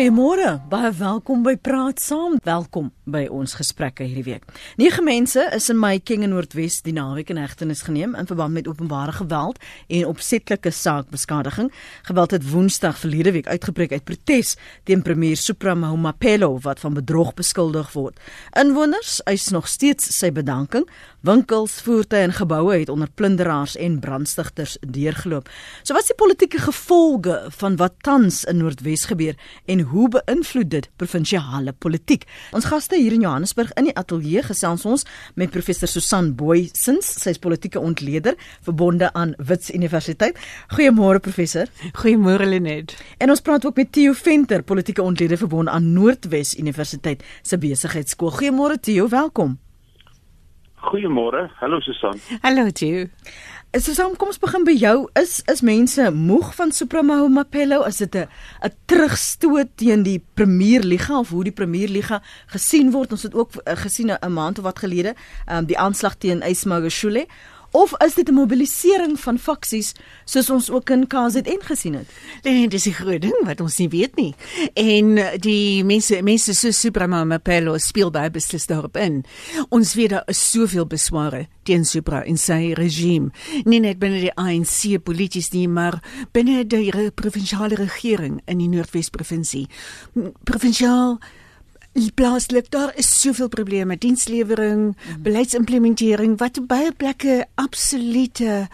Goeiemôre, baie welkom by Praat Saam. Welkom by ons gesprekke hierdie week. Nege mense is in my King en Noordwes die naweek in hegtenis geneem in verband met openbare geweld en opsetlike saakbeskadiging. Geweld het Woensdag verlede week uitgebreek uit protes teen premier Supra Mahumapelo wat van bedrog beskuldig word. Inwoners eis nog steeds sy bedanking. Winkels, voertuie en geboue het onder plunderaars en brandstigters deurgeloop. So wat is die politieke gevolge van wat tans in Noordwes gebeur en hoe beïnvloed dit provinsiale politiek? Ons gaste hier in Johannesburg in die ateljee gesels ons met professor Susan Booysens, sy is politieke ontleder verbonde aan Wits Universiteit. Goeiemôre professor. Goeiemôre Lenet. En ons praat ook met Theo Venter, politieke ontleder verbonde aan Noordwes Universiteit se besigheidskool. Goeiemôre Theo, welkom. Goeiemôre. Hallo Susan. Hallo Theo. Is so saam kom ons begin by jou. Is is mense moeg van Supremo Mapello? Is dit 'n 'n terugstoot teen die Premier Liga of hoe die Premier Liga gesien word? Ons het ook uh, gesien 'n maand of wat gelede, um, die aanslag teen Ismagashule of is dit 'n mobilisering van faksies soos ons ook in KZN gesien het? Nee, dis 'n groot ding wat ons nie weet nie. En die mense mense so Supremo Mapello speel baie beslis daarop in. Ons weet daar is soveel besware teen Supra en sy regime. Nie net binne die ANC polities nie, maar binne die provinsiale regering in die Noordwes provinsie. Provinsiaal plaaslik daar is soveel probleme. Dienslewering mm. beleidsimplementering wat baie plekke absolute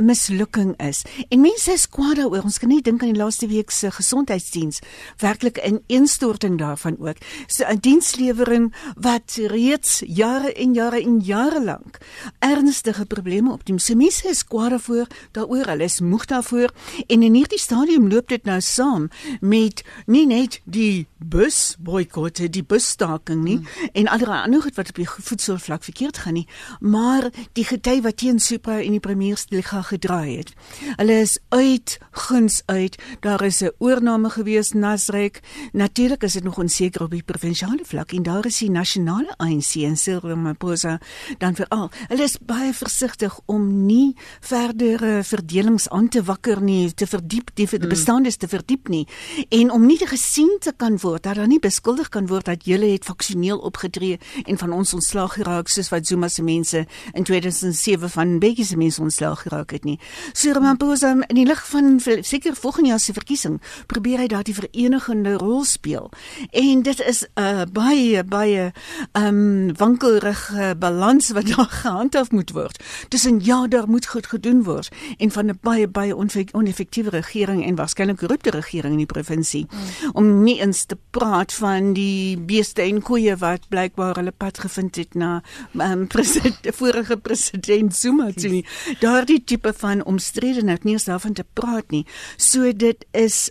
mislukking is. En mense is kwaad daaroor. Ons kan nie dink aan die laaste week se gesondheidsdiens werklik in instorting daarvan ook. So 'n dienslewering wat reeds jare en jare en jare lank ernstige probleme op die mense is kwaad daarvoor daaroor hulle is moeg daarvoor. En in hierdie stadium loop dit nou saam met nie net die bus boikotte die busstaking nie mm. en allerlei ander goed wat op die voedselvlak verkeerd gaan nie maar die gety wat teen Supra en die Premiersliga gedraai het hulle is uit guns uit daar is 'n oorname gewees Nasrek natuurlik is dit nog onseker op die provinsiale vlak en daar is die nasionale ANC en Cyril Ramaphosa dan veral hulle is baie versigtig om nie verdere verdelings aan te wakker nie te verdiep die mm. bestaande te verdiep nie en om nie gesien te kan word dat daar nie beskuldig kan word dat julle het faksioneel opgetree en van ons ontslag geraak soos wat Zuma se mense in 2007 van Bekkie se mense ontslag geraak het nie. So Ramaphosa in die lig van seker volgende jaar se verkiesing probeer hy daardie verenigende rol speel. En dit is 'n uh, baie baie ehm um, wankelrige balans wat daar gehandhaaf moet word. Tussen ja, daar moet goed gedoen word en van 'n baie baie oneffektiewe regering en waarskynlik korrupte regering in die provinsie mm. om nie eens te praat van die beeste en koeie wat blykbaar hulle pad gevind het na um, president, vorige president Zuma toe. Daardie tipe van omstredenheid nie eens daarvan te praat nie. So dit is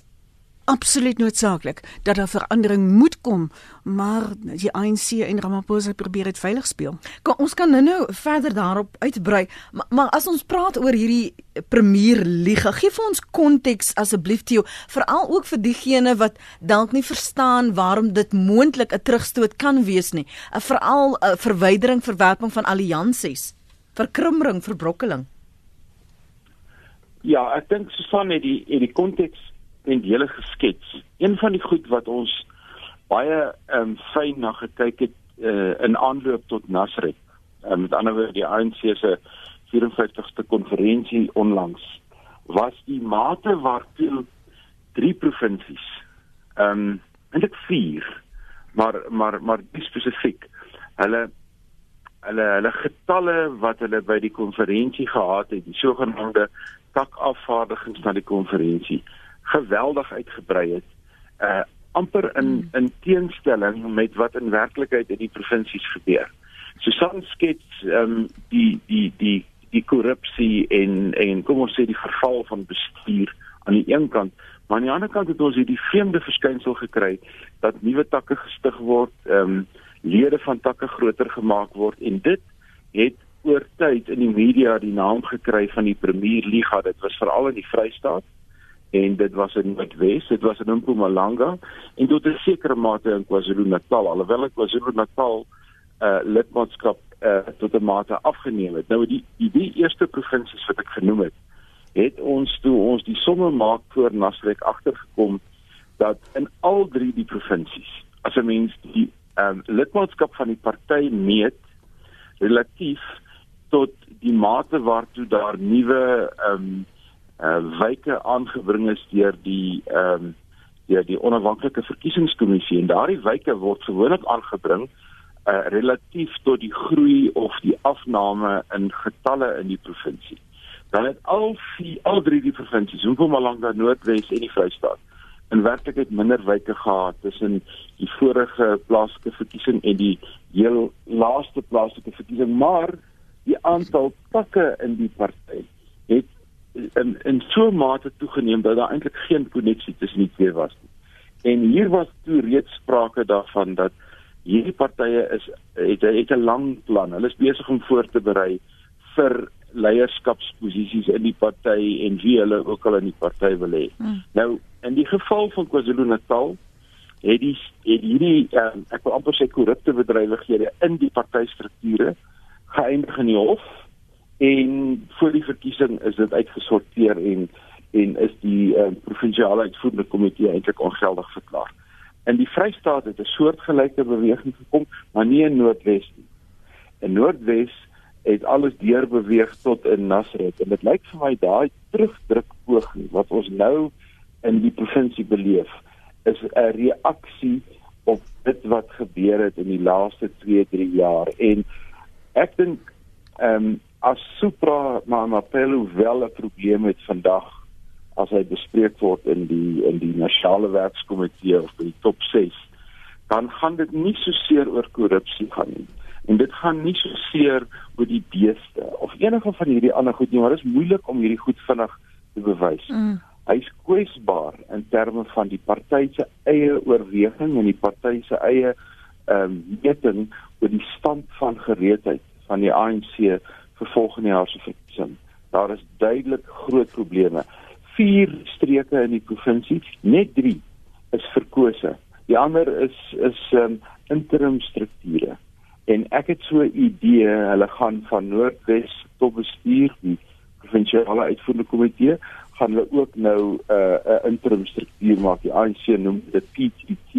absoluut noodsaaklik dat daar verandering moet kom, maar die ANC en Ramaphosa probeer dit veilig speel. Kom ons kan nou-nou verder daarop uitbrei, maar, maar as ons praat oor hierdie premier liga, gee vir ons konteks asseblief Theo, veral ook vir diegene wat dalk nie verstaan waarom dit moontlik 'n terugstoot kan wees nie. 'n Veral 'n verwydering, verwerping van alliansies, verkrummering, verbrokkeling. Ja, ek dink Susan het die het die konteks hele geskets. Een van die goed wat ons baie um, fyn na gekyk het uh, in aanloop tot Nasrek. Um, met ander woorde die ANC se 54ste konferensie onlangs was die mate waartoe drie provinsies ehm um, eintlik vier maar maar maar spesifiek hulle hulle hulle getalle wat hulle by die konferensie gehad het die sogenaamde takafvaardigings na die konferensie geweldig uitgebrei het. Uh amper in hmm. in teenstelling met wat in werklikheid in die provinsies gebeur. Susan skets ehm um, die die die die korrupsie en en kom ons sê die verval van bestuur aan die een kant, maar aan die ander kant het ons hierdie vreemde verskynsel gekry dat nuwe takke gestig word, ehm um, lede van takke groter gemaak word en dit het oor tyd in die media die naam gekry van die Premier Liga. Dit was veral in die Vrystaat en dit was in Noordwes, dit was in Mpumalanga en tot 'n sekere mate in KwaZulu-Natal, alhoewel KwaZulu-Natal uh lidmaatskap uh tot 'n mate afgeneem het. Nou die die, die eerste provinsies wat ek genoem het, het ons toe ons die somme maak voor Nasrek agtergekom dat in al drie die provinsies as 'n mens die um, lidmaatskap van die party meet relatief tot die mate waartoe daar nuwe ehm um, uh wyke aangebring is deur die ehm um, deur die onafhanklike verkiesingskommissie en daardie wyke word gewoonlik aangebring uh relatief tot die groei of die afname in getalle in die provinsie. Dan het al vier al drie die provinsies, Mpumalanga, Noordwes en die Vrystaat in werklikheid minder wyke gehad tussen die vorige plaaslike verkiesing en die heel laaste plaaslike verkiesing, maar die aantal takke in die party het in in so 'n mate toegeneem dat daar eintlik geen koneksie tussen die twee was nie. En hier was toe reeds sprake daarvan dat hierdie partye is het het 'n lang plan. Hulle is besig om voor te berei vir leierskapsposisies in die party en wie hulle ook al in die party wil hê. Hmm. Nou in die geval van KwaZulu-Natal het die het hierdie um, ek wil amper sê korrupte bedrywighede in die partystrukture geëindig in die hof en voor die verkiesing is dit uitgesorteer en en is die um, provinsiale uitvoerende komitee eintlik ongeldig verklaar. In die Vrystaat het 'n soortgelyke beweging gekom, maar nie in Noordwes nie. In Noordwes het alles deurbeweeg tot in Nasrek en dit lyk vir my daai terugdruk poging wat ons nou in die provinsie beleef is 'n reaksie op dit wat gebeur het in die laaste 2, 3 jaar en ek dink ehm um, as Supra Mamapelo wel 'n probleem het vandag as hy bespreek word in die in die nasionale werkskomitee of by die top 6 dan gaan dit nie so seer oor korrupsie gaan nie. En dit gaan nie so seer oor die beeste of enige van hierdie ander goed nie maar dit is moeilik om hierdie goed vinnig te bewys. Mm. Hy's kwesbaar in terme van die party se eie oorweging en die party se eie ehm um, meting oor die stand van gereedheid van die ANC vir volgende jaar se verkiesing. Daar is duidelik groot probleme. Vier streke in die provinsie, net 3 is verkose. Die ander is is um, interim strukture. En ek het so 'n idee, hulle gaan van Noordwes tot bestuur die provinsiale uitvoerende komitee gaan hulle ook nou 'n uh, 'n interim struktuur maak. Die ANC noem dit PTT.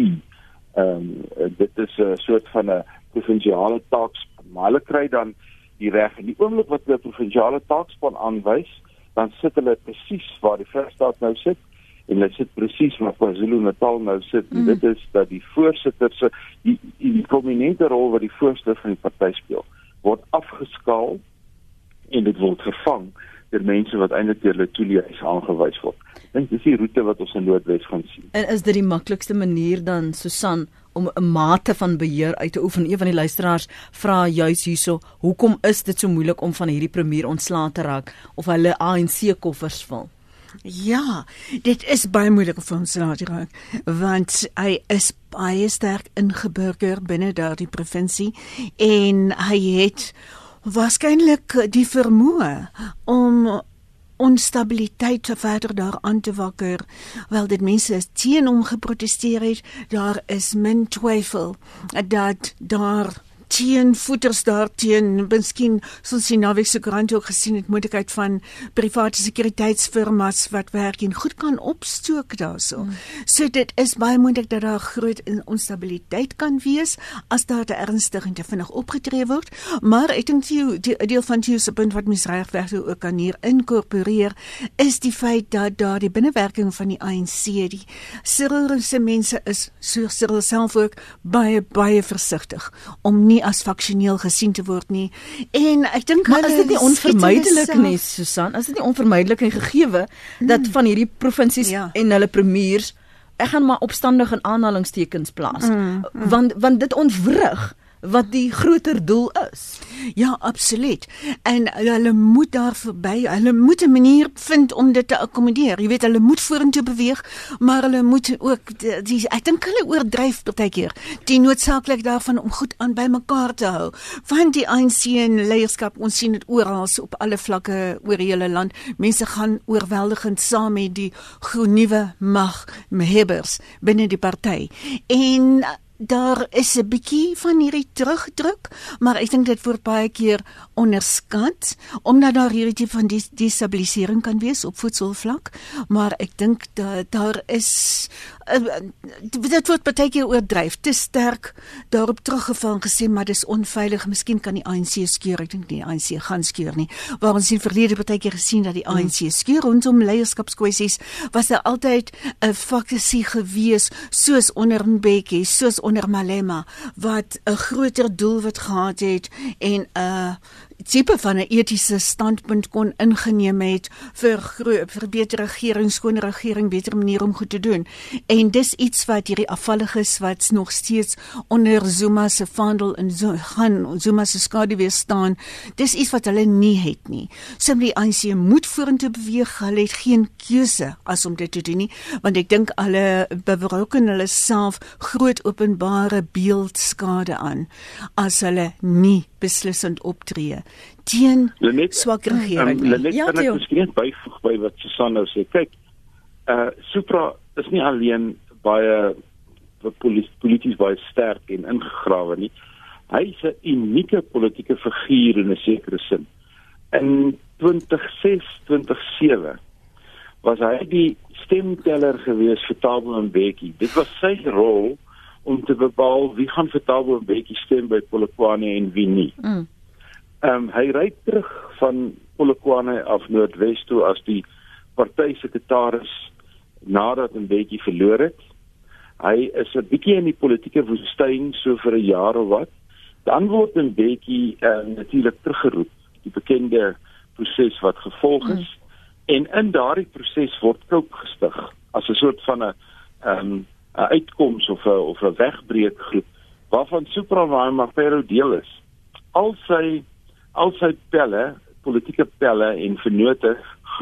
Ehm um, dit is 'n soort van 'n provinsiale taakspan. Maar hulle kry dan die reg in die oomblik wat hulle provinsiale taakspan aanwys, dan sit hulle presies waar die Vrystaat nou sit en hulle sit presies waar KwaZulu-Natal nou sit. Mm. Dit is dat die voorsitter se die, die, die prominente rol wat die voorsteur van die party speel, word afgeskaal en dit word vervang deur mense wat eintlik deur hulle toelies aangewys word. Ek dink dis die roete wat ons in Noordwes gaan sien. En is dit die maklikste manier dan Susan om 'n mate van beheer uit te oefen? Een van die luisteraars vra juis hierso, hoekom is dit so moeilik om van hierdie premier ontslae te raak of hulle ANC koffers vul? Ja, dit is baie moeilik vir ons laat raak want hy is baie sterk ingeburger binne daardie provinsie en hy het waarskynlik die vermoë om onstabiliteit verder daar aan te wakker. Wel dit mense is teen hom geprotesteer het daar is min twyfel dat daar teen voeters daar teen miskien soos die naweek se koerant ook gesien het moontlikheid van private sekuriteitsfirmas wat werk en goed kan opstook daarso. Hmm. So dit is baie moontlik dat daar groot onstabiliteit kan wees as daar te ernstig en te vinnig opgetree word, maar ek dink die, die deel van die punt wat mens regweg ook kan hier inkorporeer is die feit dat daar die binnewerking van die ANC die Cyril se mense is so Cyril self ook baie baie versigtig om nie as faksioneel gesien te word nie. En ek dink hulle is dit nie onvermydelik nie, Susan? Is dit nie onvermydelik en gegeewe hmm. dat van hierdie provinsies ja. en hulle premiers ek gaan maar opstandig in aanhalingstekens plaas mm, mm. want want dit ontwrig wat die groter doel is. Ja, absoluut. En hulle moet daar verby, hulle moet 'n manier vind om dit te akkommodeer. Jy weet, hulle moet vorentoe beweeg, maar hulle moet ook die, ek dink hulle oordryf partykeer die noodsaaklik daarvan om goed aan by mekaar te hou. Want die ANC en leierskap, ons sien dit oral op alle vlakke oor die hele land. Mense gaan oorweldigend saam met die nuwe mag mehebbers binne die party. En daar is 'n bietjie van hierdie terugdruk, maar ek dink dit word baie keer onderskat omdat daar hierdie tipe van destabilisering kan wees op voedselvlak, maar ek dink dat daar is dit word baie keer oordryf, te sterk daarop teruggeval gesê maar dis onveilig, miskien kan die ANC skeur, ek dink nie die ANC gaan skeur nie. Waar ons in verlede baie keer gesien dat die ANC hmm. skeur rondom leierskapskwessies, was daar altyd 'n faksie gewees soos onder Mbeki, soos onder Malema wat 'n groter doel wat gehad het en 'n uh, tipe van 'n etiese standpunt kon ingeneem het vir vir beter regering, skoon regering, beter manier om goed te doen. En dis iets wat hierdie afvalliges wat nog steeds onder Zuma se vaandel so gaan Zuma se skadu weer staan. Dis iets wat hulle nie het nie. Simply ANC moet vorentoe beweeg. Hulle het geen keuse as om dit te doen nie, want ek dink hulle bewroken hulle self groot openbare beeldskade aan as hulle nie beslissend optree teen swak regering. Um, Lenet ja, kan ek miskien byvoeg by wat Susan nou sê. Kyk, uh Supra is nie alleen baie polities baie sterk en ingegrawe nie. Hy is 'n unieke politieke figuur in 'n sekere sin. In 2006, 2007 was hy die stemteller gewees vir Tabo Mbeki. Dit was sy rol om te bepaal wie gaan vir Tabo Mbeki stem by Polokwane en wie nie. Mm. Ehm um, hy ry terug van Polokwane af Noordwes toe as die party sekretaris nadat bietjie verloor het. Hy is 'n bietjie in die politieke woestyn so vir 'n jaar of wat. Dan word bietjie uh, ehm, natuurlik teruggeroep, die bekende proses wat gevolg is. Hmm. En in daardie proses word koop gestig as 'n soort van 'n ehm um, 'n uitkoms of 'n of 'n wegbreekgroep waarvan Supravama Pero deel is. Al sy al sy pelle, politieke pelle en vennote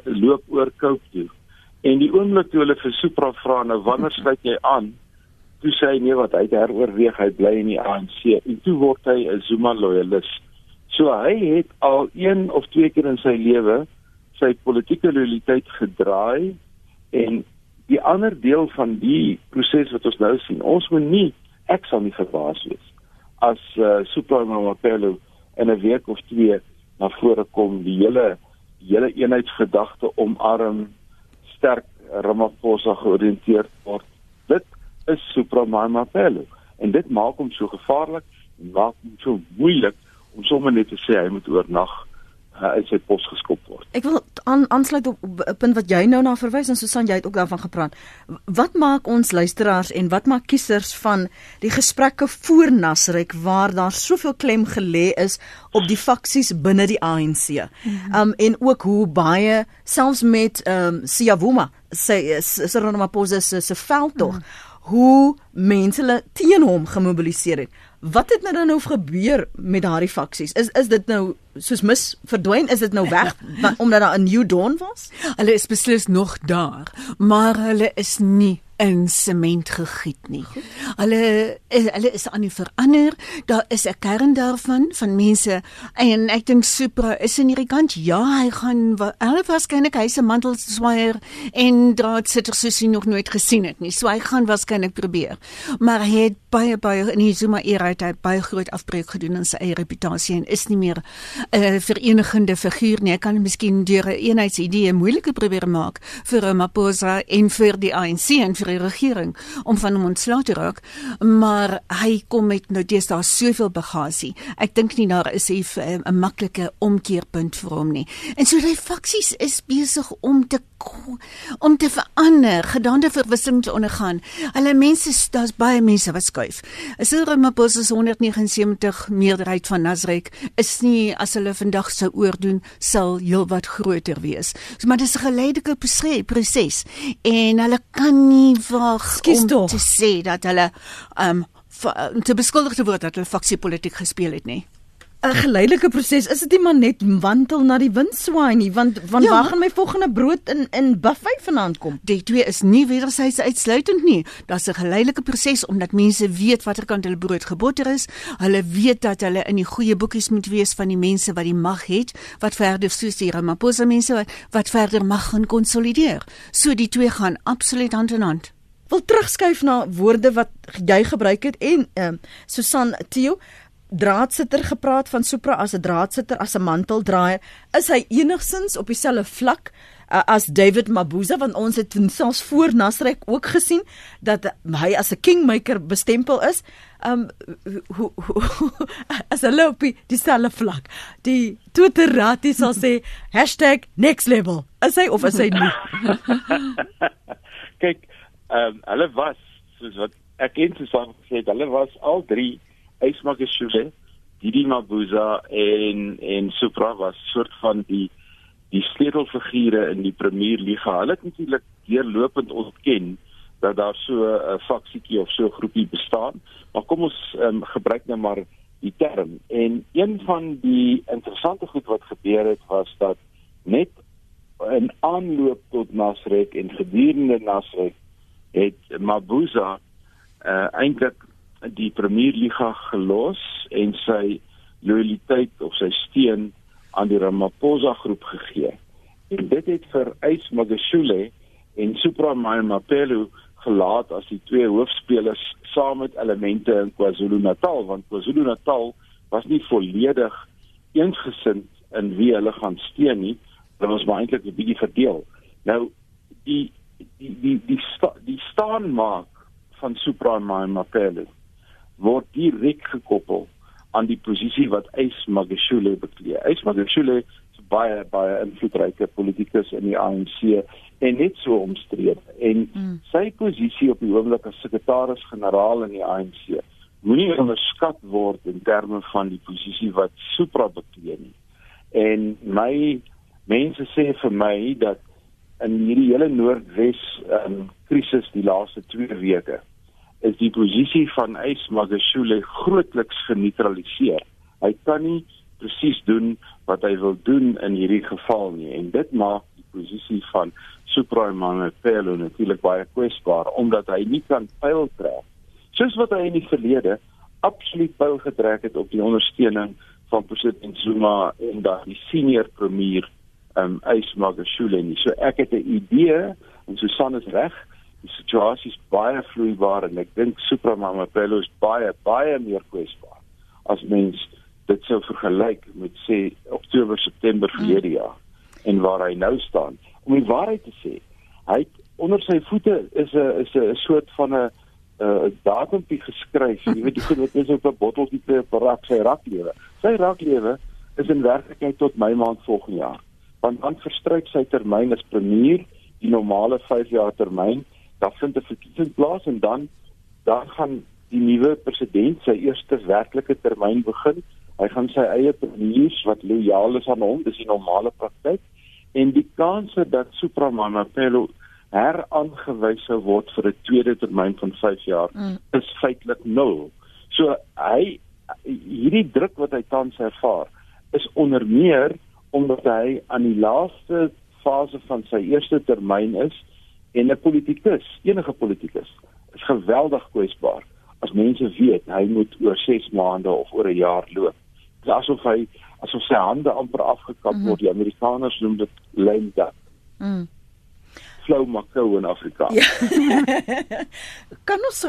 loop oor Cope toe. En die oomblik toe hulle vir Supra vra nou wanneer sluit jy aan? Toe sê hy nee wat hy heroorweeg, hy bly in die ANC en toe word hy 'n Zuma loyalis. So hy het al een of twee keer in sy lewe sy politieke loyaliteit gedraai en die ander deel van die proses wat ons nou sien, ons moet nie ek sal nie verbaas wees as uh, Supra Mapelo in 'n week of twee na vore kom die hele hele eenheidsgedagte omarm sterk Ramaphosa georiënteerd word. Dit is Supramama Pelo en dit maak hom so gevaarlik en maak hom so moeilik om sommer net te sê hy moet oornag uh, uit sy pos geskop word. Ek wil aan aansluit op 'n punt wat jy nou na verwys en Susan jy het ook daarvan gepraat. Wat maak ons luisteraars en wat maak kiesers van die gesprekke voor Nasrek waar daar soveel klem gelê is op die faksies binne die ANC. Mm -hmm. Um en ook hoe baie selfs met um Siyavuma sê Cyril Ramaphosa se se veld tog mm -hmm. hoe mense teen hom gemobiliseer het. Wat het nou dan nou gebeur met daardie faksies? Is is dit nou soos mis verdwyn? Is dit nou weg omdat daar 'n new dawn was? Hulle is beslis nog daar, maar hulle is nie in sement gegiet nie. Hulle hulle is aan die verander. Daar is 'n kern daarvan van mense en ek dink Supra is in hierdie kant. Ja, hy gaan hulle waarskynlik hy se mantel swaier en draad sitter soos hy nog nooit gesien het nie. So hy gaan waarskynlik probeer. Maar hy het baie baie in die Zuma era het hy baie groot afbreek gedoen aan sy eie reputasie en is nie meer 'n uh, verenigende figuur nie. Hy kan miskien deur 'n eenheidsidee moeilike probeer maak vir Ramaphosa en vir die ANC en vir die regering om van hom ontslae te raak, maar hy kom met nou deesdae soveel bagasie. Ek dink nie daar is 'n 'n maklike omkeerpunt vir hom nie. En so die faksies is besig om te om te verander, gedande verwisseling te ondergaan. Hulle mense, daar's baie mense wat skuif. Cyril Ramaphosa se 179 meerderheid van Nasrek is nie as hulle vandag sou oordoen sal heelwat groter wees. So maar dis 'n geleidelike proses en hulle kan nie wag om toch. te sê dat hulle um te beskuldig te word dat hulle faksiepolitiek gespeel het nie. 'n geleidelike proses. Is dit nie maar net wandel na die wind swaai nie, want van ja. waar gaan my volgende brood in in buffet vanaand kom? Die twee is nie wederzijds uitsluitend nie. Daar's 'n geleidelike proses omdat mense weet watter kant hulle brood geboter is. Hulle weet dat hulle in die goeie boekies moet wees van die mense wat die mag het, wat verder soos die Ramaphosa mense wat, wat verder mag gaan konsolideer. So die twee gaan absoluut hand in hand. wil terugskuif na woorde wat jy gebruik het en ehm uh, Susan Theo draadsitter gepraat van Supra as 'n draadsitter as 'n manteldraaier. Is hy enigsins op dieselfde vlak uh, as David Mabuza want ons het selfs voor Nasrek ook gesien dat hy as 'n kingmaker bestempel is. Um hoe as hulle op dieselfde vlak. Die Twitter raadie sal sê #nextlevel. Is hy of is hy nie? Kyk, ehm um, hulle was soos wat ek en Susan gesê het, hulle was al drie Ysmakashule, Didi Mabuza en en Supra was soort van die die sleutelfigure in die Premier Liga. Hulle het natuurlik deurlopend ontken dat daar so 'n faksietjie of so groepie bestaan. Maar kom ons um, gebruik nou maar die term. En een van die interessante goed wat gebeur het was dat net in aanloop tot Nasrek en gedurende Nasrek het Mabuza uh, eintlik die Premier Liga gelos en sy loyaliteit of sy steun aan die Ramaphosa groep gegee. En dit het vir Ys Magashule en Supra Mapelo gelaat as die twee hoofspelers saam met elemente in KwaZulu-Natal want KwaZulu-Natal was nie volledig eensgesind in wie hulle gaan steun nie. Hulle was maar eintlik 'n bietjie verdeel. Nou die die die die, sta, die staan maak van Supra Mapelo word direk gekoppel aan die posisie wat Ys Magashule beklee. Ys Magashule is baie baie invloedryke politikus in die ANC en net so omstrede en mm. sy posisie op die oomblik as sekretaris-generaal in die ANC moenie onderskat word in terme van die posisie wat Supra beklee nie. En my mense sê vir my dat in hierdie hele Noordwes um, krisis die laaste 2 weke is die posisie van Ys Magashule grootliks geneutraliseer. Hy kan nie presies doen wat hy wil doen in hierdie geval nie en dit maak die posisie van Supreme Pelo natuurlik baie kwesbaar omdat hy nie kan pyl trek soos wat hy in die verlede absoluut pyl getrek het op die ondersteuning van president Zuma en dan die senior premier um Ys Magashule nie. So ek het 'n idee en Susan is reg die situasie is baie vloeibaar en ek dink Supermama Pello is baie baie meer kwesbaar as mens dit sou vergelyk met sê Oktober September verlede mm. jaar en waar hy nou staan. Om die waarheid te sê hy onder sy voete is 'n is 'n soort van 'n 'n datumpie geskryf. Jy weet die goed wat is op 'n botteltjie te rak sy raklewe. Sy raklewe is in werklikheid tot my maand volgende jaar. Want dan verstryk sy termyn as premier die normale 5 jaar termyn daar vind 'n verkiesing plaas en dan dan gaan die nuwe president sy eerste werklike termyn begin. Hy gaan sy eie premiers wat lojaal is aan hom, dis die normale praktyk en die kans dat Supramamapelo heraangewys sou word vir 'n tweede termyn van 5 jaar mm. is feitelik nul. So hy hierdie druk wat hy tans ervaar is onder meer omdat hy aan die laaste fase van sy eerste termyn is En 'n politikus, enige politikus, is geweldig kwesbaar as mense weet hy moet oor 6 maande of oor 'n jaar loop. Dit is asof hy asof sy hande amper afgekap mm -hmm. word. Die Amerikaners noem dit lame duck. Mm. Flow Macau in Afrika. Ja. kan ons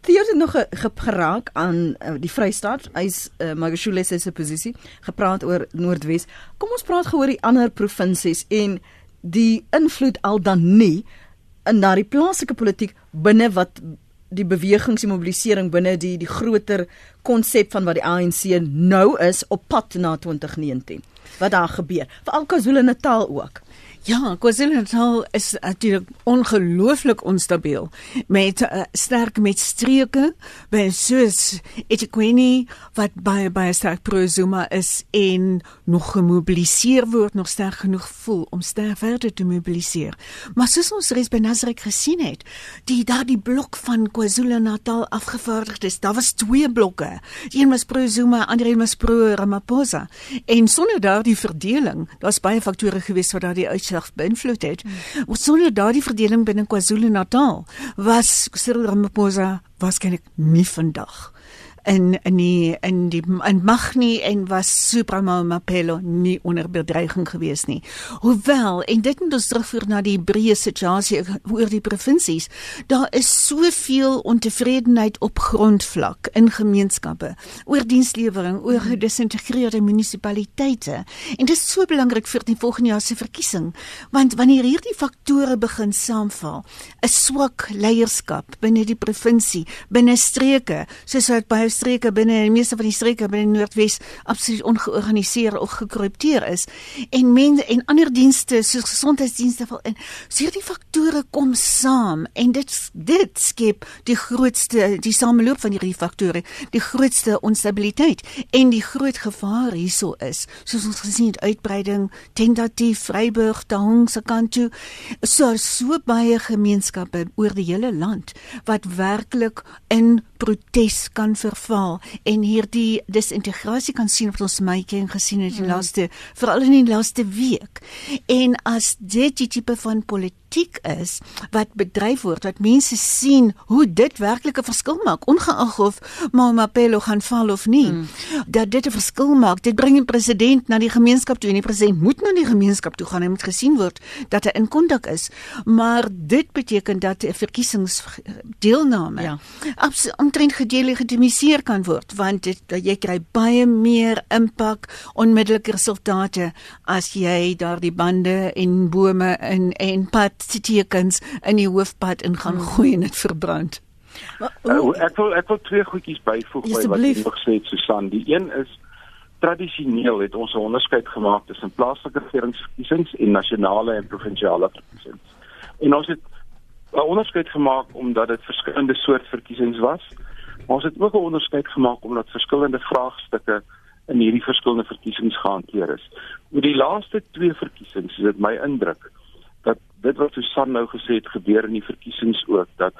Theo het nog geraak aan uh, die Vrystaat. Hy's uh, Magashule se posisie gepraat oor Noordwes. Kom ons praat gou oor die ander provinsies en die invloed al dan nie in daardie plaaslike politiek binne wat die bewegings en mobilisering binne die die groter konsep van wat die ANC nou is op pad na 2019 wat daar gebeur. Vir KwaZulu-Natal ook Ja, KwaZulu-Natal is natuurlik ongelooflik onstabiel met uh, sterk met streke soos Etiquette wat baie baie sterk pro-Zuma is en nog gemobiliseer word, nog sterk genoeg voel om sterk verder te mobiliseer. Maar soos ons reeds by Nasrek gesien het, die daardie blok van KwaZulu-Natal afgevaardig is, daar was twee blokke. Een was pro-Zuma, ander een was pro-Ramaphosa. En sonder daardie verdeling, daar's baie faktore gewees wat daardie uitslag beïnvloed het. Hmm. Sonder daardie verdeling binne KwaZulu-Natal was Cyril Ramaphosa waarskynlik nie vandag in in die in die in Magni en was Supremo Mapelo nie onder bedreiging gewees nie. Hoewel en dit moet ons terugvoer na die breë situasie oor die provinsies. Daar is soveel ontevredenheid op grondvlak in gemeenskappe oor dienslewering, oor gedisintegreerde munisipaliteite. En dit is so belangrik vir die volgende jaar se verkiesing, want wanneer hierdie faktore begin saamval, 'n swak leierskap binne die provinsie, binne streke, soos wat baie streke binne die meeste van die streke binne die Noordwes absoluut ongeorganiseer of gekorrupteer is. En mense en ander dienste soos gesondheidsdienste val in. So hierdie faktore kom saam en dit dit skep die grootste die sameloop van hierdie faktore, die grootste onstabiliteit en die groot gevaar hierso is, soos ons gesien het uitbreiding tentatief Vryburg Tahong se kant toe, so so baie gemeenskappe oor die hele land wat werklik in protes kan verval en hierdie disintegrasie kan sien wat ons myking gesien het in die mm. laaste veral in die laaste week. En as dit die tipe van politiek is wat bedryf word wat mense sien hoe dit werklik 'n verskil maak ongeag of Mamapelo gaan val of nie, mm. dat dit 'n verskil maak. Dit bring die president na die gemeenskap toe en die president moet na die gemeenskap toe gaan. Hy moet gesien word dat hy in kontak is. Maar dit beteken dat 'n verkiesingsdeelname ja. omtrent gedelegitimiseer kan word want dit jy kry baie meer impak onmiddellike resultate as jy daardie bande en bome en en pad tekens in die hoofpad in gaan hmm. gooi en dit verbrand. Maar, uh, ek wil ek wil twee goedjies byvoeg by wat jy gesê het Susan. Die een is tradisioneel het ons 'n onderskeid gemaak tussen plaaslike regeringsverkiesings en nasionale en provinsiale verkiesings. En ons het 'n onderskeid gemaak omdat dit verskillende soort verkiesings was. Maar ons het ook 'n onderskeid gemaak omdat verskillende vraagstukke in hierdie verskillende verkiesings gehanteer is. Met die laaste twee verkiesings is dit my indruk dit wat Susan nou gesê het gebeur in die verkiesings ook dat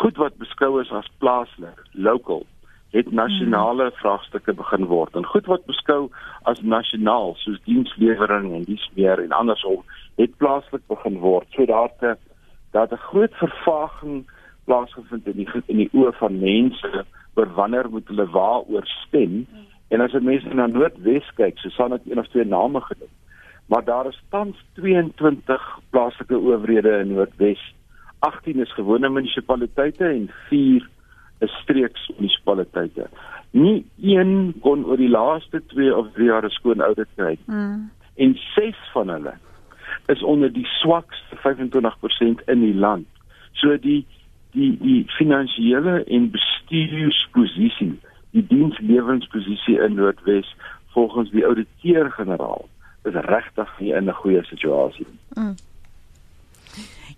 goed wat beskou is as plaaslik, local het nasionale hmm. vraagstukke begin word en goed wat beskou as nasionaal soos dienslewering en dies meer en andersom het plaaslik begin word. So daar te dat 'n groot vervaging plaasgevind in die in die oë van mense oor wanneer moet hulle waaroor stem. En as jy mense na Noordwes kyk, so sal dit een of twee name genoem. Maar daar is tans 22 plaaslike owerhede in Noordwes. 18 is gewone munisipaliteite en 4 is streeks munisipaliteite. Nie een kon oor die laaste 2 of 3 jaar skoon audit kry. Mm. En 6 van hulle is onder die swakste 25% in die land. So die die die finansiële en bestuursposisie, die diensleweringposisie in Noordwes volgens die ouditeur-generaal is regtig nie in 'n goeie situasie nie. Mm.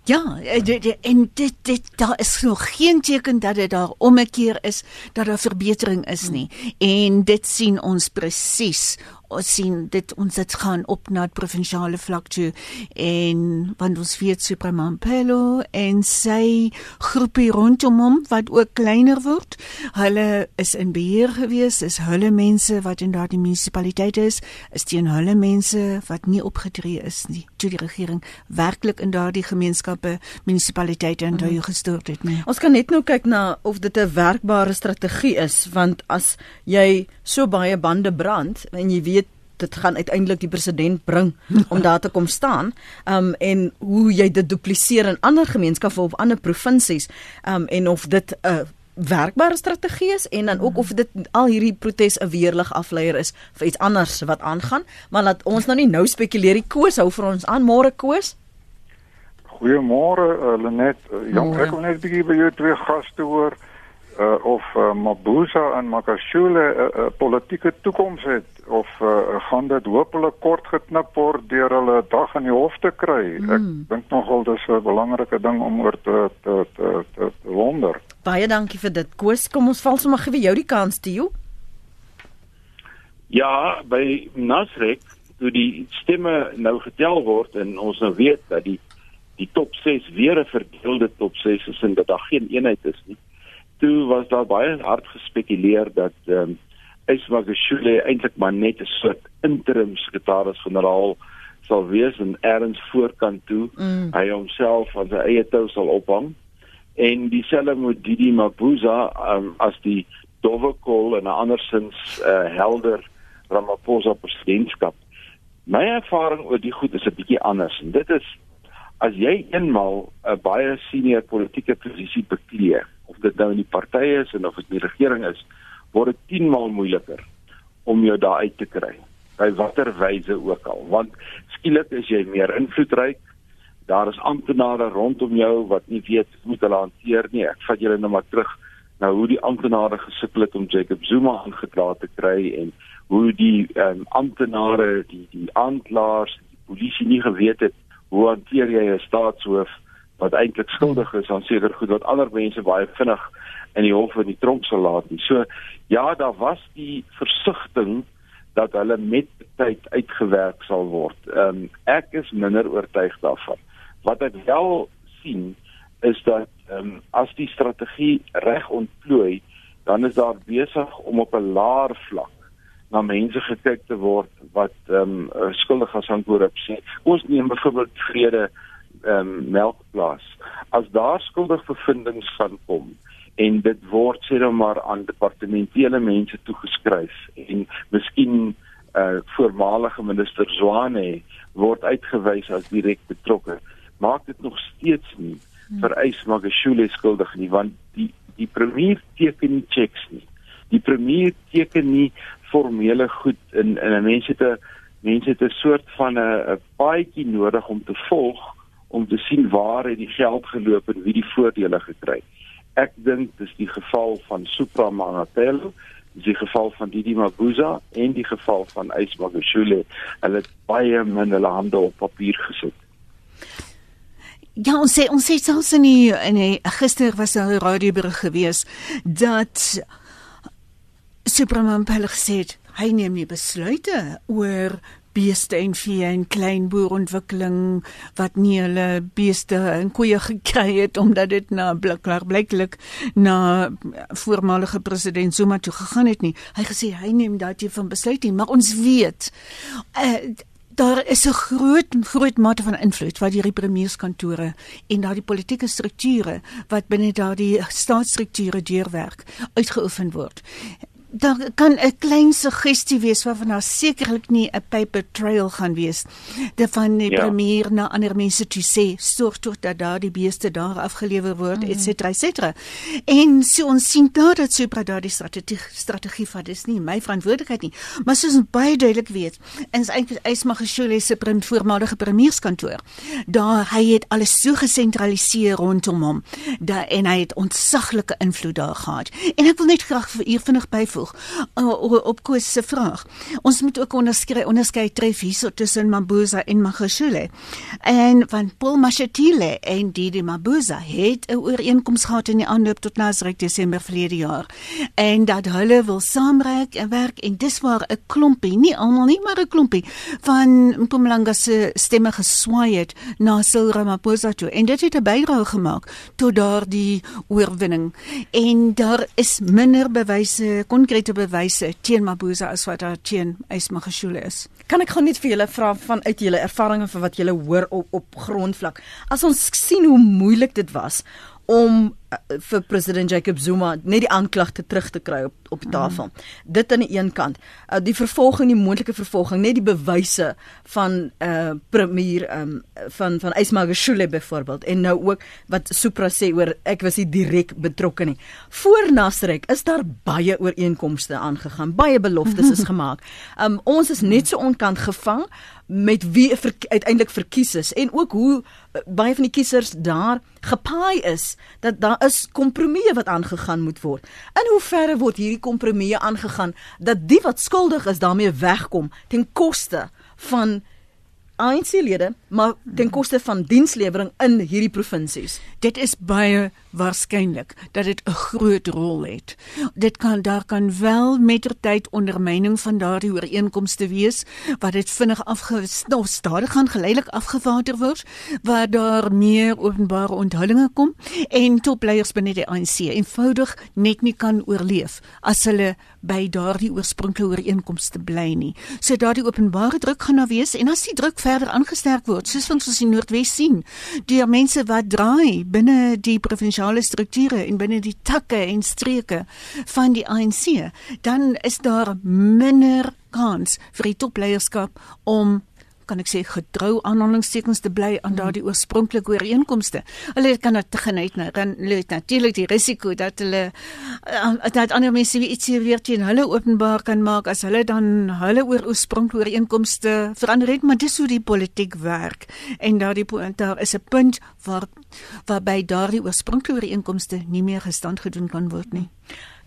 Ja, eh, en dit dit daar is nog geen teken dat dit daar omkeer is dat daar verbetering is nie. En dit sien ons presies ons sien dit ons dit gaan op na provinsiale vlak toe en want ons weet Supremampelo en sy groepie rondom hom wat ook kleiner word. Hulle is in beheer gewees, is hulle mense wat in daardie munisipaliteit is, is teen hulle mense wat nie opgetree is nie. Toe die regering werklik in daardie gemeenskappe munisipaliteite en daai mhm. gestort het nie. Ons kan net nou kyk na of dit 'n werkbare strategie is want as jy so baie bande brand en jy weet dit gaan uiteindelik die president bring om daar te kom staan. Um en hoe jy dit dupliseer in ander gemeenskappe of ander provinsies um en of dit 'n uh, werkbare strategie is en dan ook of dit al hierdie protes 'n weerlig afleier is vir iets anders wat aangaan. Maar laat ons nou nie nou spekuleer nie. Koos hou vir ons aan môre Koos. Goeiemôre uh, Lenet. Uh, ja, ek wil net 'n bietjie by jou twee gaste hoor uh, of uh, Mabuza en Makashule 'n uh, uh, politieke toekoms het of uh, gaan dit hopelik kort geknip word deur hulle dag in die hof te kry. Mm. Ek dink nogal dis 'n belangrike ding om oor te te te, te, te wonder. Baie dankie vir dit. Koos, kom ons val sommer gee jou die kans te jou. Ja, by Nasrek toe die stemme nou getel word en ons nou weet dat die die top 6 weer 'n verdeelde top 6 is en dat daar geen eenheid is nie toe was daar baie hard gespekuleer dat ehm um, Ismagashule eintlik maar net 'n soort interim sekretaris-generaal sal wees en erns voorkant toe mm. hy homself van sy eie tou sal ophang en dieselfde met Didi Mabuza um, as die dowwekol en 'n andersins uh, helder Ramaphosa presidentskap. My ervaring oor die goed is 'n bietjie anders en dit is as jy eenmal 'n baie senior politieke posisie beklee, of dit nou in die partye is en of dit in die regering is, word dit 10 maal moeiliker om jou daar uit te kry. By watter wyse ook al. Want skielik is jy meer invloedryk. Daar is amptenare rondom jou wat nie weet hoe hulle hanteer nie. Ek vat julle nou maar terug nou hoe die amptenare gesukkel het om Jacob Zuma aangekla te kry en hoe die um, amptenare die die aanklaers die polisie nie geweet het hoe hanteer jy 'n staatshoof wat eintlik skuldig is aan seker goed wat ander mense baie vinnig in die hof in die tronk sal laat nie. So ja, daar was die versigtiging dat hulle met tyd uitgewerk sal word. Ehm um, ek is minder oortuig daarvan. Wat ek wel sien is dat ehm um, as die strategie reg ontplooi, dan is daar besig om op 'n laer vlak na mense gekyk te word wat ehm um, skuldig is aan korrupsie. Ons neem byvoorbeeld vrede um, melkplaas. As daar skuldige bevindinge van kom, en dit word sê dan maar aan departementele mense toegeskryf en miskien uh voormalige minister Zwane word uitgewys as direk betrokke maak dit nog steeds nie vereis Magashule skuldig nie want die die premier teken nie checks nie die premier teken nie formele goed in in mense te mense 'n soort van 'n paadjie nodig om te volg om te sien waar het die geld geloop en wie die voordele gekry Ek dink dis die geval van Supra Mangatelo, dis die geval van Didi Mabuza en die geval van Ysmagashule. Hulle het baie min hulle hande op papier gesit. Ja, ons sê ons sê selfs in die, in die gister was daar 'n radioberig gewees dat Mangatelo gesê het hy neem nie besluite oor beeste en vee en klein boerontwikkeling wat nie hulle beeste en koeie gekry het omdat dit na blikklik blyklik na voormalige president Zuma toe gegaan het nie. Hy gesê hy neem daardie van besluit nie, maar ons weet uh, daar is 'n groot groot mate van invloed wat die premierskantore en daardie politieke strukture wat binne daardie staatsstrukture deurwerk uitgeoefen word daar kan 'n klein suggestie wees waarvan daar sekerlik nie 'n paper trail gaan wees. De van die ja. premier na ander mense toe sê sorg tog dat daar die beeste daar afgelewer word mm. et cetera et cetera. En so ons sien daar dat Supra daardie strategie strategie vat dis nie my verantwoordelikheid nie, maar soos ons baie duidelik weet, is eintlik Ysmagashule se prim voormalige premierskantoor. Daar hy het alles so gesentraliseer rondom hom dat en hy het ontsaglike invloed daar gehad. En ek wil net graag vir u vinnig byvoeg byvoeg uh, op Koos se vraag. Ons moet ook onderskei onderskei tref hierso tussen Mabuza en Magashule. En van Paul Mashatile en Didi Mabuza het 'n ooreenkoms gehad in die aanloop tot Nasrek Desember verlede jaar. En dat hulle wil saamwerk en werk en dis waar 'n klompie, nie almal nie, maar 'n klompie van Mpumalanga se stemme geswaai het na Cyril Ramaphosa toe. En dit het 'n bydrae gemaak tot daardie oorwinning. En daar is minder bewyse kon konkrete bewyse teen Mabuza as wat daar teen Ysmagashule is. Kan ek gou net vir julle vra van uit julle ervarings van wat julle hoor op op grondvlak. As ons sien hoe moeilik dit was om vir president Jacob Zuma net die aanklagte terug te kry op op die tafel. Mm. Dit aan die een kant, uh, die vervolging, die moontlike vervolging, net die bewyse van uh premier um van van Ismagashule byvoorbeeld en nou ook wat Supra sê oor ek was nie direk betrokke nie. Voor Nasrek is daar baie ooreenkomste aangegaan, baie beloftes is gemaak. Um ons is net so onkant gevang met wie ver, uiteindelik verkies is en ook hoe uh, baie van die kiesers daar gepaai is dat daar is kompromieë wat aangegaan moet word. In hoe verre word hierdie kompromieë aangegaan dat die wat skuldig is daarmee wegkom ten koste van ANC-lede, maar ten koste van dienslewering in hierdie provinsies. Dit is baie waarskynlik dat dit 'n groot rol het. Dit kan daar kan wel mettertyd ondermyning van daardie ooreenkomste wees wat dit vinnig afgesnou stadig gaan geleidelik afgevaardig word waar daar meer openbare onthullinge kom en topleiers binne die ANC eenvoudig net nie kan oorleef as hulle by daardie oorspronklike ooreenkomste bly nie. So daardie openbare druk gaan daar wees en as die druk verder aangesterk word, soos wat ons in Noordwes sien, deur mense wat draai binne die provinsiale strukture en binne die takke en streke van die ANC, dan is daar minder kans vir die topleierskap om kan ek sê getrou aanhalingstekens te bly aan daardie oorspronklike ooreenkomste. Hulle kan dit geneig nou dan loop natuurlik die risiko dat hulle uh, dat ander mense wie ietsie weer teen hulle openbaar kan maak as hulle dan hulle oor oorspronklike ooreenkomste verander het, maar dis hoe die politiek werk. En daardie daar is 'n punt waar waarby daardie oorspronklike ooreenkomste nie meer gestand gedoen kan word nie.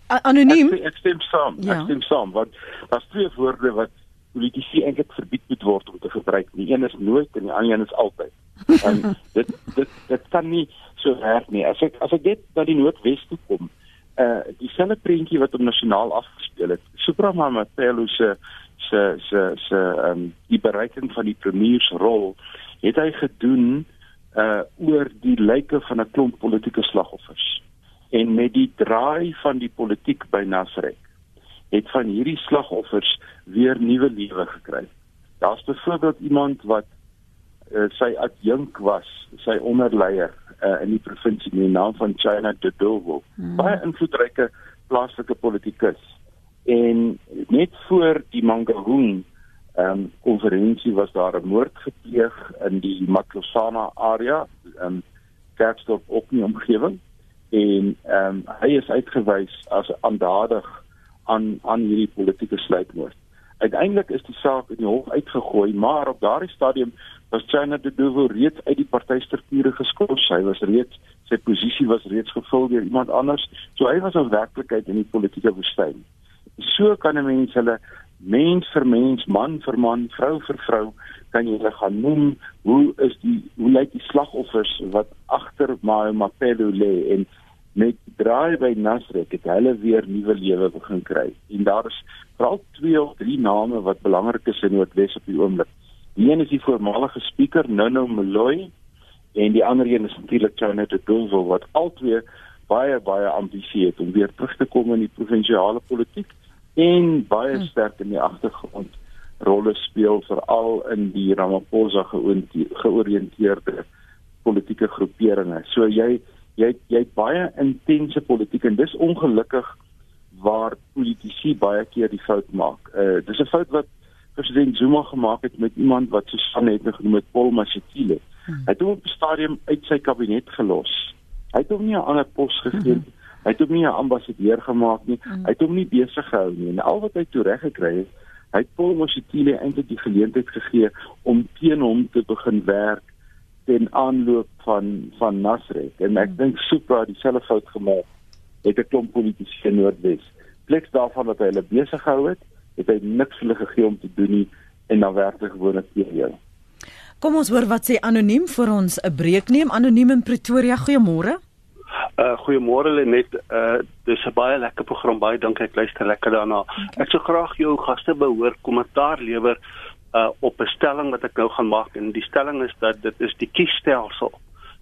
Anoniem. Ek, ek stem saam. Ja. Ek stem saam want daar's twee woorde wat politici eintlik verbied moet word om te gebruik. Die een is nooit en die ander een is altyd. En dit dit dit kan nie so werk nie. As ek as ek net na die Noordwes toe kom, uh dieselfde prentjie wat op nasionaal afgespeel het. Supramama Pelo se se se se ehm um, die bereiking van die premiersrol het hy gedoen uh oor die lyke van 'n klomp politieke slagoffers. En met die draai van die politiek by Nasrek het van hierdie slagoffers weer nuwe lewe gekry. Daar's byvoorbeeld iemand wat uh, sy adjunk was, sy onderleier uh, in die provinsie met die naam van China Dodowo. Hmm. Baie invloedryke plaaslike politikus. En net voor die Mangaung ehm um, konferensie was daar 'n moord gepleeg in die Matlosana area, ehm um, Kaapstad op die omgewing en ehm um, hy is uitgewys as aandadig aan aan hierdie politieke sluitmoord. Uiteindelik is die saak in die hof uitgegooi, maar op daardie stadium was China de Duvel reeds uit die partystrukture geskort. Hy was reeds sy posisie was reeds gevul deur iemand anders. So hy was 'n werklikheid in die politieke woestyn. So kan 'n mens hulle mens vir mens, man vir man, vrou vir vrou kan jy hulle gaan noem. Hoe is die hoe lyk die slagoffers wat agter Mapelo lê en met draai by Nasrek het hulle weer nuwe lewe begin kry. En daar is veral twee of drie name wat belangrik is in Noordwes op die oomblik. Die een is die voormalige spreker Nono Moloy en die ander een is natuurlik Janet Dulvo wat albei baie baie ambisie het om weer terug te kom in die provinsiale politiek en baie hm. sterk in die agtergrond rolle speel veral in die Ramaphosa georiënteerde politieke groeperinge. So jy jy jy het baie intense politiek en dis ongelukkig waar politici baie keer die fout maak. Uh dis 'n fout wat president Zuma gemaak het met iemand wat so van het genoem het Paul Mashatile. Hmm. Hy het hom op 'n stadium uit sy kabinet gelos. Hy het hom nie 'n ander pos gegee nie. Hmm. Hy het hom nie 'n ambassadeur gemaak nie. Hmm. Hy het hom nie besig gehou nie. En al wat hy toe reg gekry het, hy het Paul Mashatile eintlik die geleentheid gegee om teen hom te begin werk ten aanloop van van Nasrek en ek hmm. dink Supra dieselfde fout gemaak het 'n klomp politici in Noordwes. Pleks daarvan dat hy hulle besig gehou het, het hy niks vir hulle gegee om te doen nie en dan werklik gewoon het teen jou. Kom ons hoor wat sê anoniem vir ons 'n breek neem anoniem in Pretoria. Goeiemôre. Uh goeiemôre Lenet. Uh dis 'n baie lekker program. Baie dankie. Ek luister lekker daarna. Ek sou graag jou gaste behoor kommentaar lewer uh op 'n stelling wat ek nou gaan maak en die stelling is dat dit is die kiesstelsel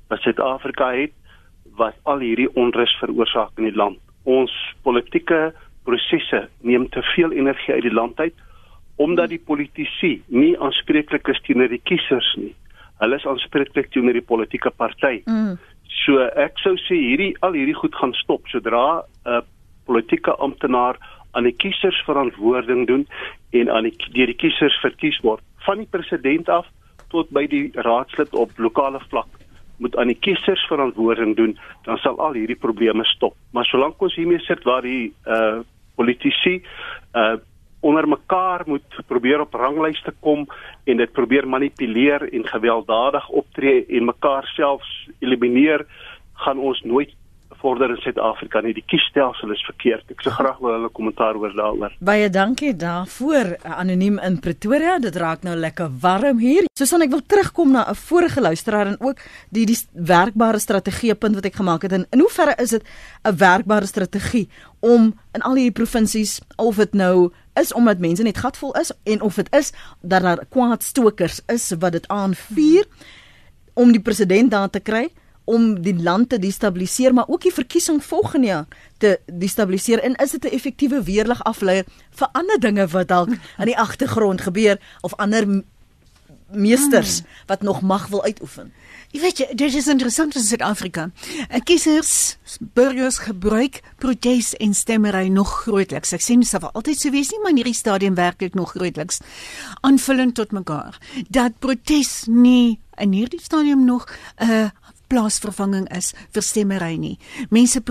wat Suid-Afrika het wat al hierdie onrus veroorsaak in die land. Ons politieke prosesse neem te veel energie uit die land uit omdat die politici nie aanspreeklik is teenoor die kiesers nie. Hulle is aanspreeklik teenoor die politieke party. Mm. So ek sou sê hierdie al hierdie goed gaan stop sodra 'n uh, politieke amptenaar aan die kiesers verantwoording doen en aan die deur die kiesers verkies word. Van die president af tot by die raadslid op lokale vlak moet aan die kiesers verantwoording doen dan sal al hierdie probleme stop. Maar solank ons hiermee sit waar die uh politici uh onder mekaar moet probeer op ranglyste kom en dit probeer manipuleer en gewelddadig optree en mekaar selfs elimineer gaan ons nooit vorder in Suid-Afrika nie. Die kiesstelsel is verkeerd. Ek sou graag wil hulle kommentaar oor daaroor. Baie dankie daarvoor anoniem in Pretoria. Dit raak nou lekker warm hier. Susan, ek wil terugkom na 'n vorige luisteraar en ook die die werkbare strategie punt wat ek gemaak het. En in hoeverre is dit 'n werkbare strategie om in al hierdie provinsies of dit nou is omdat mense net gatvol is en of dit is dat daar kwaadstokers is wat dit aanvuur om die president daar te kry om die land te destabiliseer maar ook die verkiesing volgende jaar te destabiliseer en is dit 'n effektiewe weerlig afleier vir ander dinge wat dalk aan die agtergrond gebeur of ander meesters wat nog mag wil uitoefen. Jy weet jy, dit is interessant in Suid-Afrika. Eh, Kiesers, burgers gebruik protes en stemmery nog grootliks. Ek sê nie sou altyd so wees nie, maar in hierdie stadium werklik nog grootliks aanvullend tot mekaar. Dat protes nie in hierdie stadium nog 'n uh, plaasvervanging is vir stemmery nie. Mense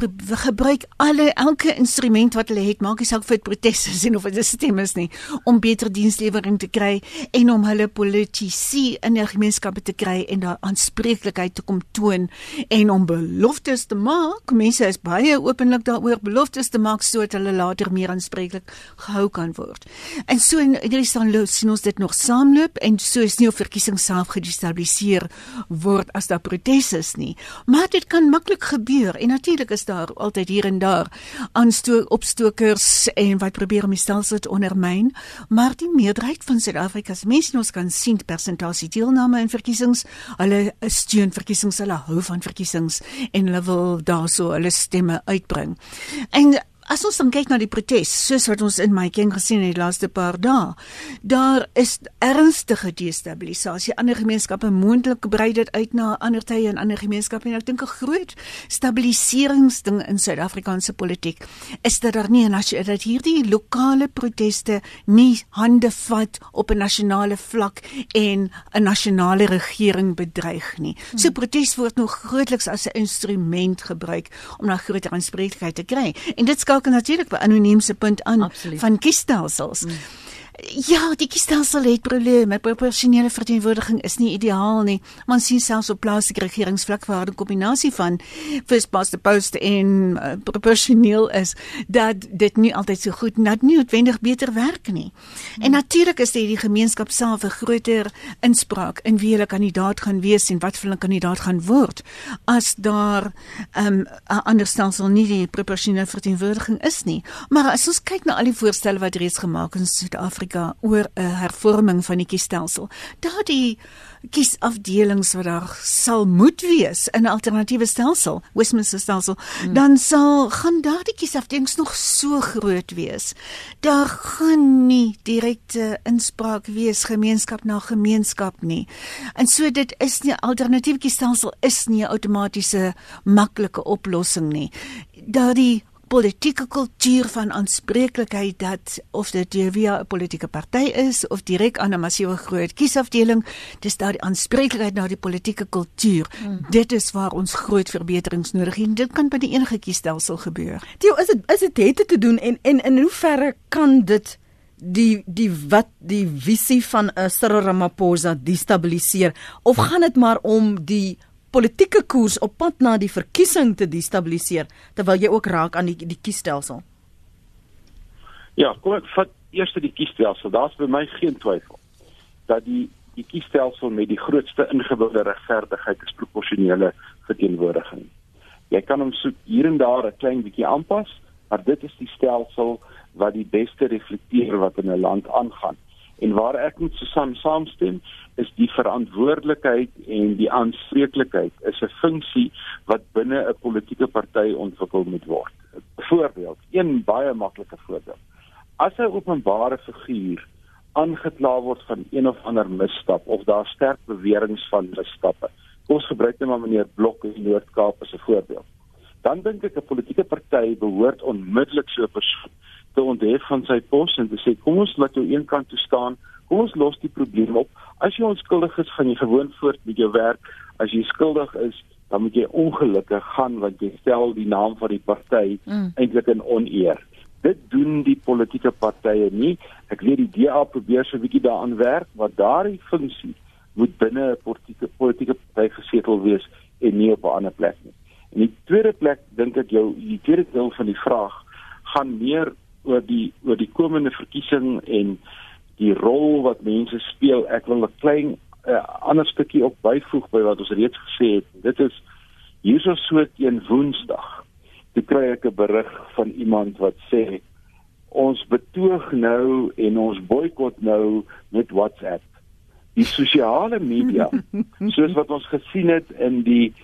gebruik alle elke instrument wat hulle het, maak nie saak of dit proteste is of dit stemme is nie, om beter dienslewering te kry en om hulle politici in die gemeenskappe te kry en daar aanspreeklikheid te kom toon en om beloftes te maak. Mense is baie openlik daaroor beloftes te maak sodat hulle later meer aanspreeklik gehou kan word. En so in hierdie staan sien ons dit nog saamloop en so is nie of verkiesings self gedestabiliseer word as daar proteste is nie. Maar dit kan maklik gebeur en natuurlik is daar altyd hier en daar aanstoot opstokers en wat probeer om die stelsel te ondermyn, maar die meerderheid van Suid-Afrika se mense ons kan sien persentasie deelname in verkiesings, hulle steun verkiesings, hulle hou van verkiesings en hulle wil daarso hulle stemme uitbring. En As ons dan kyk na die protes, soos wat ons in my ken gesien het die laaste paar dae, daar is ernstige destabilisasie. Ander gemeenskappe moontlik brei dit uit na ander tye en ander gemeenskappe en ek dink 'n groot stabiliseringsding in Suid-Afrikaanse politiek is dat daar nie 'n dat hierdie lokale proteste nie hande vat op 'n nasionale vlak en 'n nasionale regering bedreig nie. So protes word nog grootliks as 'n instrument gebruik om na groter aanspreeklikheid te kry. En dit skakel natuurlik by anoniemse punt aan Absoluut. van kiesstelsels. Mm. Ja, die kiesstelsel het probleme. Proporsionele verteenwoordiging is nie ideaal nie. Man sien selfs op plaaslike regeringsvlak waar 'n kombinasie van first past the post en uh, proporsioneel is dat dit nie altyd so goed, dat nie noodwendig beter werk nie. Hmm. En natuurlik is dit die gemeenskap self 'n groter inspraak in wie hulle kandidaat gaan wees en wat vir 'n kandidaat gaan word as daar 'n um, ander stelsel nie die proporsionele verteenwoordiging is nie. Maar as ons kyk na al die voorstelle wat reeds gemaak is in Suid-Afrika Suid-Afrika oor 'n hervorming van die kiesstelsel. Daardie kiesafdelings wat daar sal moet wees in 'n alternatiewe stelsel, Westminster stelsel, hmm. dan sal gaan daardie kiesafdelings nog so groot wees. Daar gaan nie direkte inspraak wees gemeenskap na gemeenskap nie. En so dit is nie alternatiewe kiesstelsel is nie 'n outomatiese maklike oplossing nie. Daardie politieke kultuur van aanspreeklikheid dat of dit via 'n politieke party is of direk aan 'n massiewe groot kiesafdeling, dis daar die aanspreeklikheid na die politieke kultuur. Hmm. Dit is waar ons groot verbeterings nodig het. Dit kan by die enige kiesstelsel gebeur. Theo, is dit is dit het te doen en en in hoeverre kan dit die die wat die visie van 'n uh, Cyril Ramaphosa destabiliseer of gaan dit maar om die politieke koers op pad na die verkiesing te destabiliseer terwyl jy ook raak aan die die kiesstelsel. Ja, kom ek vat eers die kiesstelsel. Daar's vir my geen twyfel dat die die kiesstelsel met die grootste ingeboude regverdigheid is proporsionele verteenwoordiging. Jy kan hom so hier en daar 'n klein bietjie aanpas, maar dit is die stelsel wat die beste reflekteer wat in 'n land aangaan. En waar ek met Susan saamstem, is die verantwoordelikheid en die aanspreeklikheid is 'n funksie wat binne 'n politieke party ontwikkel moet word. Byvoorbeeld, een baie maklike voorbeeld. As 'n openbare figuur aangekla word van een of ander misstap of daar sterk beweringe van misstappe. Kom ons gebruik net maar meneer Blok in Noord-Kaap as 'n voorbeeld. Dan dink ek 'n politieke party behoort onmiddellik so 'n persoon te onthef van sy pos en te sê kom ons laat jou een kant toe staan, kom ons los die probleem op. As jy onskuldig is, gaan jy gewoon voort met jou werk. As jy skuldig is, dan moet jy ongelukkig gaan want jy stel die naam van die party mm. eintlik in oneer. Dit doen die politieke partye nie. Ek weet die DA probeer so 'n bietjie daaraan werk, maar daardie funksie moet binne 'n politieke politieke party gesetel wees en nie op 'n ander plek nie. En die tweede plek dink ek jou die tweede deel van die vraag gaan meer oor die oor die komende verkiesing en die rol wat mense speel. Ek wil 'n klein uh, ander stukkie op byvoeg by wat ons reeds gesê het. Dit is hierso so teen Woensdag. Toe kry ek 'n berig van iemand wat sê ons betoog nou en ons boikot nou met WhatsApp. Die sosiale media, soos wat ons gesien het in die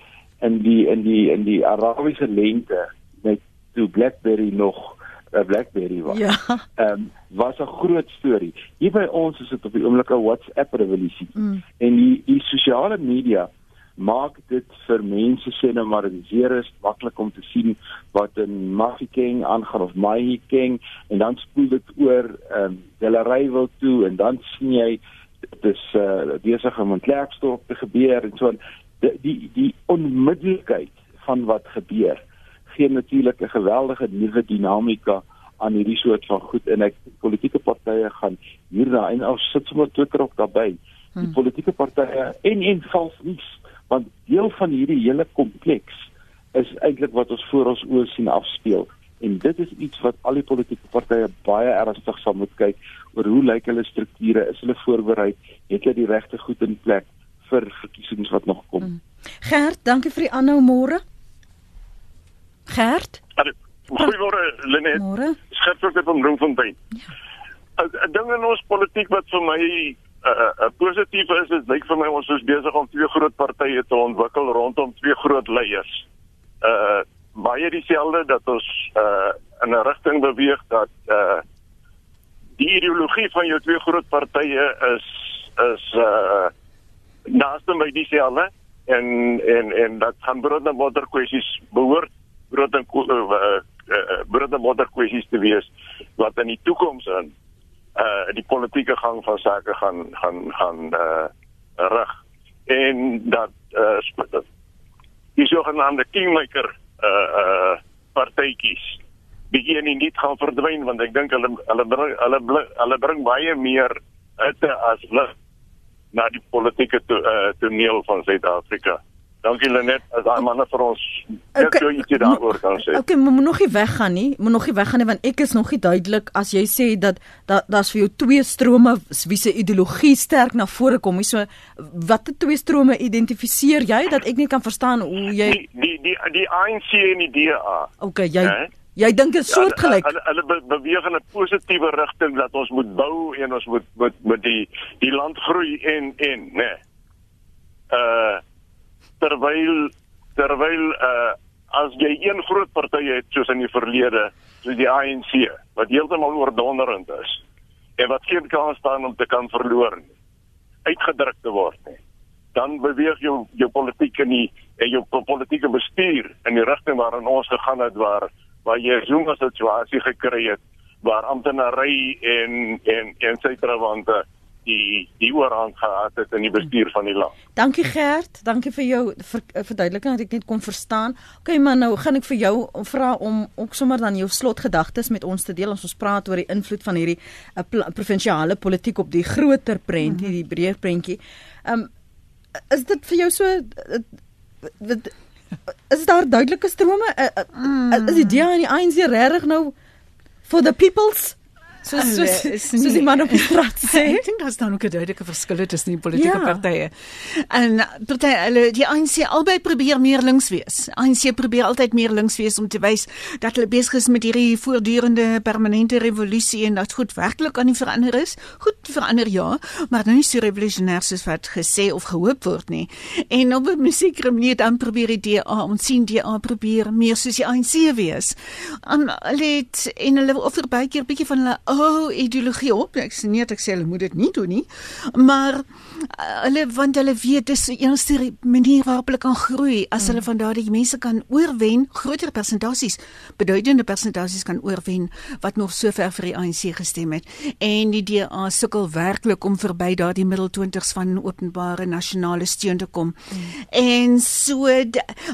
in die in die in die Arabiese lente met toe BlackBerry nog 'n BlackBerry was. Ja. Ehm um, was 'n groot storie. Hier by ons is dit op die oomblik 'n WhatsApp revolusie. Mm. En die die sosiale media maak dit vir mense sê nou maar in seer is maklik om te sien wat in Mafeking aangaan of Mahikeng en dan spoel dit oor ehm um, Delaray wil toe en dan sien jy dit is uh, besig om in Klerksdorp te gebeur en so die die, die onmiddellikheid van wat gebeur gee natuurlik 'n geweldige nuwe dinamika aan hierdie soort van goed en ek politieke partye gaan hierna en ons sit sommer Twitter ook daarbey. Die hmm. politieke partye en en vals nuus want deel van hierdie hele kompleks is eintlik wat ons voor ons oë sien afspeel en dit is iets wat al die politieke partye baie ernstig sal moet kyk oor hoe lyk hulle strukture is hulle voorberei het hulle die regte goed in plek vir verkiesings wat nog kom. Hmm. Gert, dankie vir die aanhou môre. Gert? Goeiemôre Lenet. Môre. Gert van van Bloemfontein. Ja. 'n Ding in ons politiek wat vir my 'n uh, uh, positief is, is lyk vir my ons is besig om twee groot partye te ontwikkel rondom twee groot leiers. Uh baie dieselfde dat ons uh in 'n rigting beweeg dat uh die ideologie van jou twee groot partye is is uh naaste by dieselfde en en en dat gaan brood en water kwessies behoort brood en uh, uh, brood en water kwessies te wees wat in die toekoms in uh die politieke gang van sake gaan gaan gaan uh rig en dat uh die sogenaamde kingmaker uh uh partytjies begin nie net gaan verdwyn want ek dink hulle hulle bring hulle hulle bring baie meer uit as lig na die politieke to, uh, toneel van Suid-Afrika. Dankie Lenet, as daai manne vir ons net okay, so ietsie daaroor kan sê. Okay, moet nog nie weggaan nie. Moet nog nie weggaan nie want ek is nog nie duidelik as jy sê dat dat daar's vir jou twee strome wie se ideologie sterk na vore kom. So watter twee strome identifiseer jy dat ek nie kan verstaan hoe jy die die die, die ANC en die DA. Okay, jy nee? Jy dink dit is ja, soortgelyk. Hulle hulle be, beweeg in 'n positiewe rigting dat ons moet bou en ons moet met met die die land groei en en nê. Nee. Uh terwyl terwyl uh as jy een groot party het soos in die verlede, soos die ANC wat heeltemal oordonderend is en wat geen kans staan om te kan verloor nie, uitgedruk te word nie. Dan beweeg jou jou politiek in die en jou politieke bestuur in die rigting waarin ons gegaan het waar waar jy so 'n situasie gekry het waar amptenary en en en sytrawante die die oorhand gehad het in die bestuur van die land. Dankie Gert, dankie vir jou ver, verduideliking dat ek net kon verstaan. OK man, nou gaan ek vir jou vra om ook sommer dan jou slotgedagtes met ons te deel as ons praat oor die invloed van hierdie uh, provinsiale politiek op die groter prentjie, die breër prentjie. Ehm um, is dit vir jou so uh, wat is daar duidelike strome? Uh, uh. Is die DA en die ANC regtig nou for the peoples? So so so die man op die straat sê. Ek dink daar's dan ook 'n duidelike verskil tussen die politieke ja. partye. En party hulle die ANC albei probeer meer links wees. ANC probeer altyd meer links wees om te wys dat hulle besig is met hierdie voortdurende permanente revolusie en dat goed werklik aan die verander is. Goed verander ja, maar nou nie so revolusionêr soos wat gesê of gehoop word nie. En op 'n sekere manier dan probeer die DA ons sien die DA probeer meer soos die ANC wees. En hulle het en hulle offer baie keer 'n bietjie van hulle ou ideologie op. Ek sê nie ek sê hulle moet dit nie doen nie, maar uh, hulle want hulle weet dis die enigste manier waarop hulle kan groei as hmm. hulle van daardie mense kan oorwen, groter persentasies, beduidende persentasies kan oorwen wat nog sover vir die ANC gestem het. En die DA sukkel werklik om verby daardie middel 20s van openbare nasionale steun te kom. Hmm. En so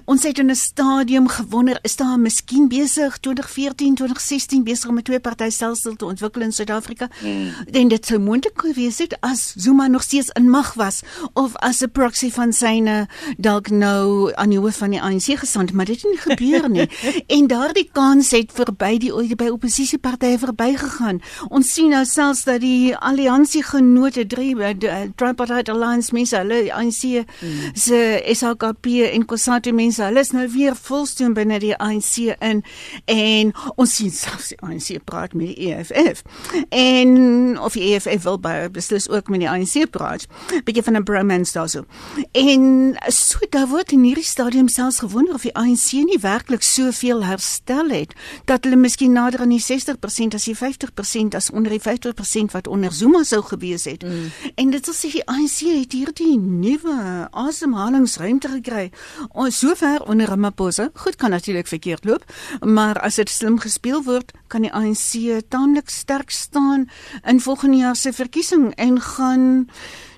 ons het in 'n stadium gewonder, is daar miskien besig 2014, 2016 besig om 'n twee party stelsel te ontwikkel in Suid-Afrika. Mm. En dit sou moontlik gewees het as Zuma nog steeds in mag was of as 'n proxy van syne dalk nou aan die hoof van die ANC gesond, maar dit het nie gebeur nie. en daardie kans het verby die by oppositiepartye verbygegaan. Ons sien nou selfs dat die alliansie genote drie eh, tripartite alliance mense hulle ANC mm. se SHKP en Kusatu mense hulle is nou weer volstoom binne die ANC in en ons sien selfs die ANC praat met die EFF EFF. En of die EFF wil by beslis ook met die ANC praat. Bietjie van 'n bromance daarso. En so daar word in hierdie stadium selfs gewonder of die ANC nie werklik soveel herstel het dat hulle miskien nader aan die 60% as die 50% as onder die 50% wat onder Zuma sou gewees het. Mm. En dit is die ANC het hierdie nuwe asemhalingsruimte gekry. Ons sover onder Ramaphosa. Goed kan natuurlik verkeerd loop, maar as dit slim gespeel word, kan die ANC taamlik sterk staan in volgende jaar se verkiesing en gaan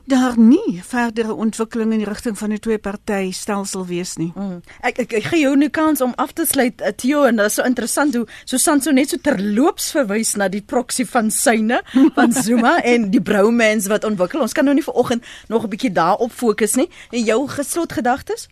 daar nie verdere ontwikkeling in die rigting van 'n twee party stelsel wees nie. Mm. Ek, ek ek gee jou nou kans om af te sluit uh, Theo en dit is so interessant hoe so Sanso net so terloops verwys na die proxy van syne van Zuma en die bromance wat ontwikkel. Ons kan nou nie vanoggend nog 'n bietjie daarop fokus nie. En jou geslot gedagtes?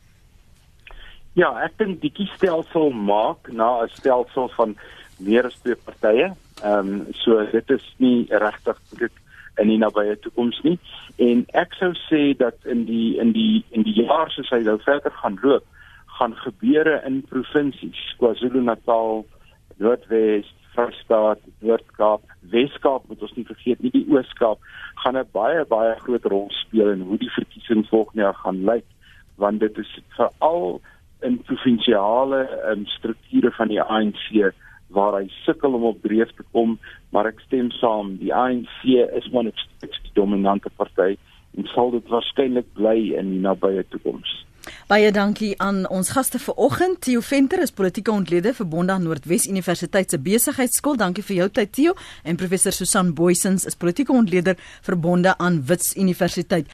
Ja, ek dink die kiesstelsel maak na 'n stelsel van meer as twee partye. Ehm um, so dit is nie regtig dit in die nabye toekoms nie. En ek sou sê dat in die in die in die jaar soos hy nou verder gaan loop gaan gebeure in provinsies KwaZulu-Natal, Noordwes, Vrystaat, Noord-Kaap, Wes-Kaap moet ons nie vergeet nie die Oos-Kaap gaan 'n baie baie groot rol speel in hoe die verkiesing volgende jaar gaan lyk want dit is veral in provinsiale um, strukture van die ANC waar hy sukkel om op dreef te kom, maar ek stem saam, die ANC is maar net die dominante party en sal dit waarskynlik bly in die nabye toekoms. Baie dankie aan ons gaste vanoggend. Theo Venter is politieke ontleder verbonde aan Noordwes Universiteit se besigheidskool. Dankie vir jou tyd Theo en professor Susan Boysens is politieke ontleder verbonde aan Wits Universiteit.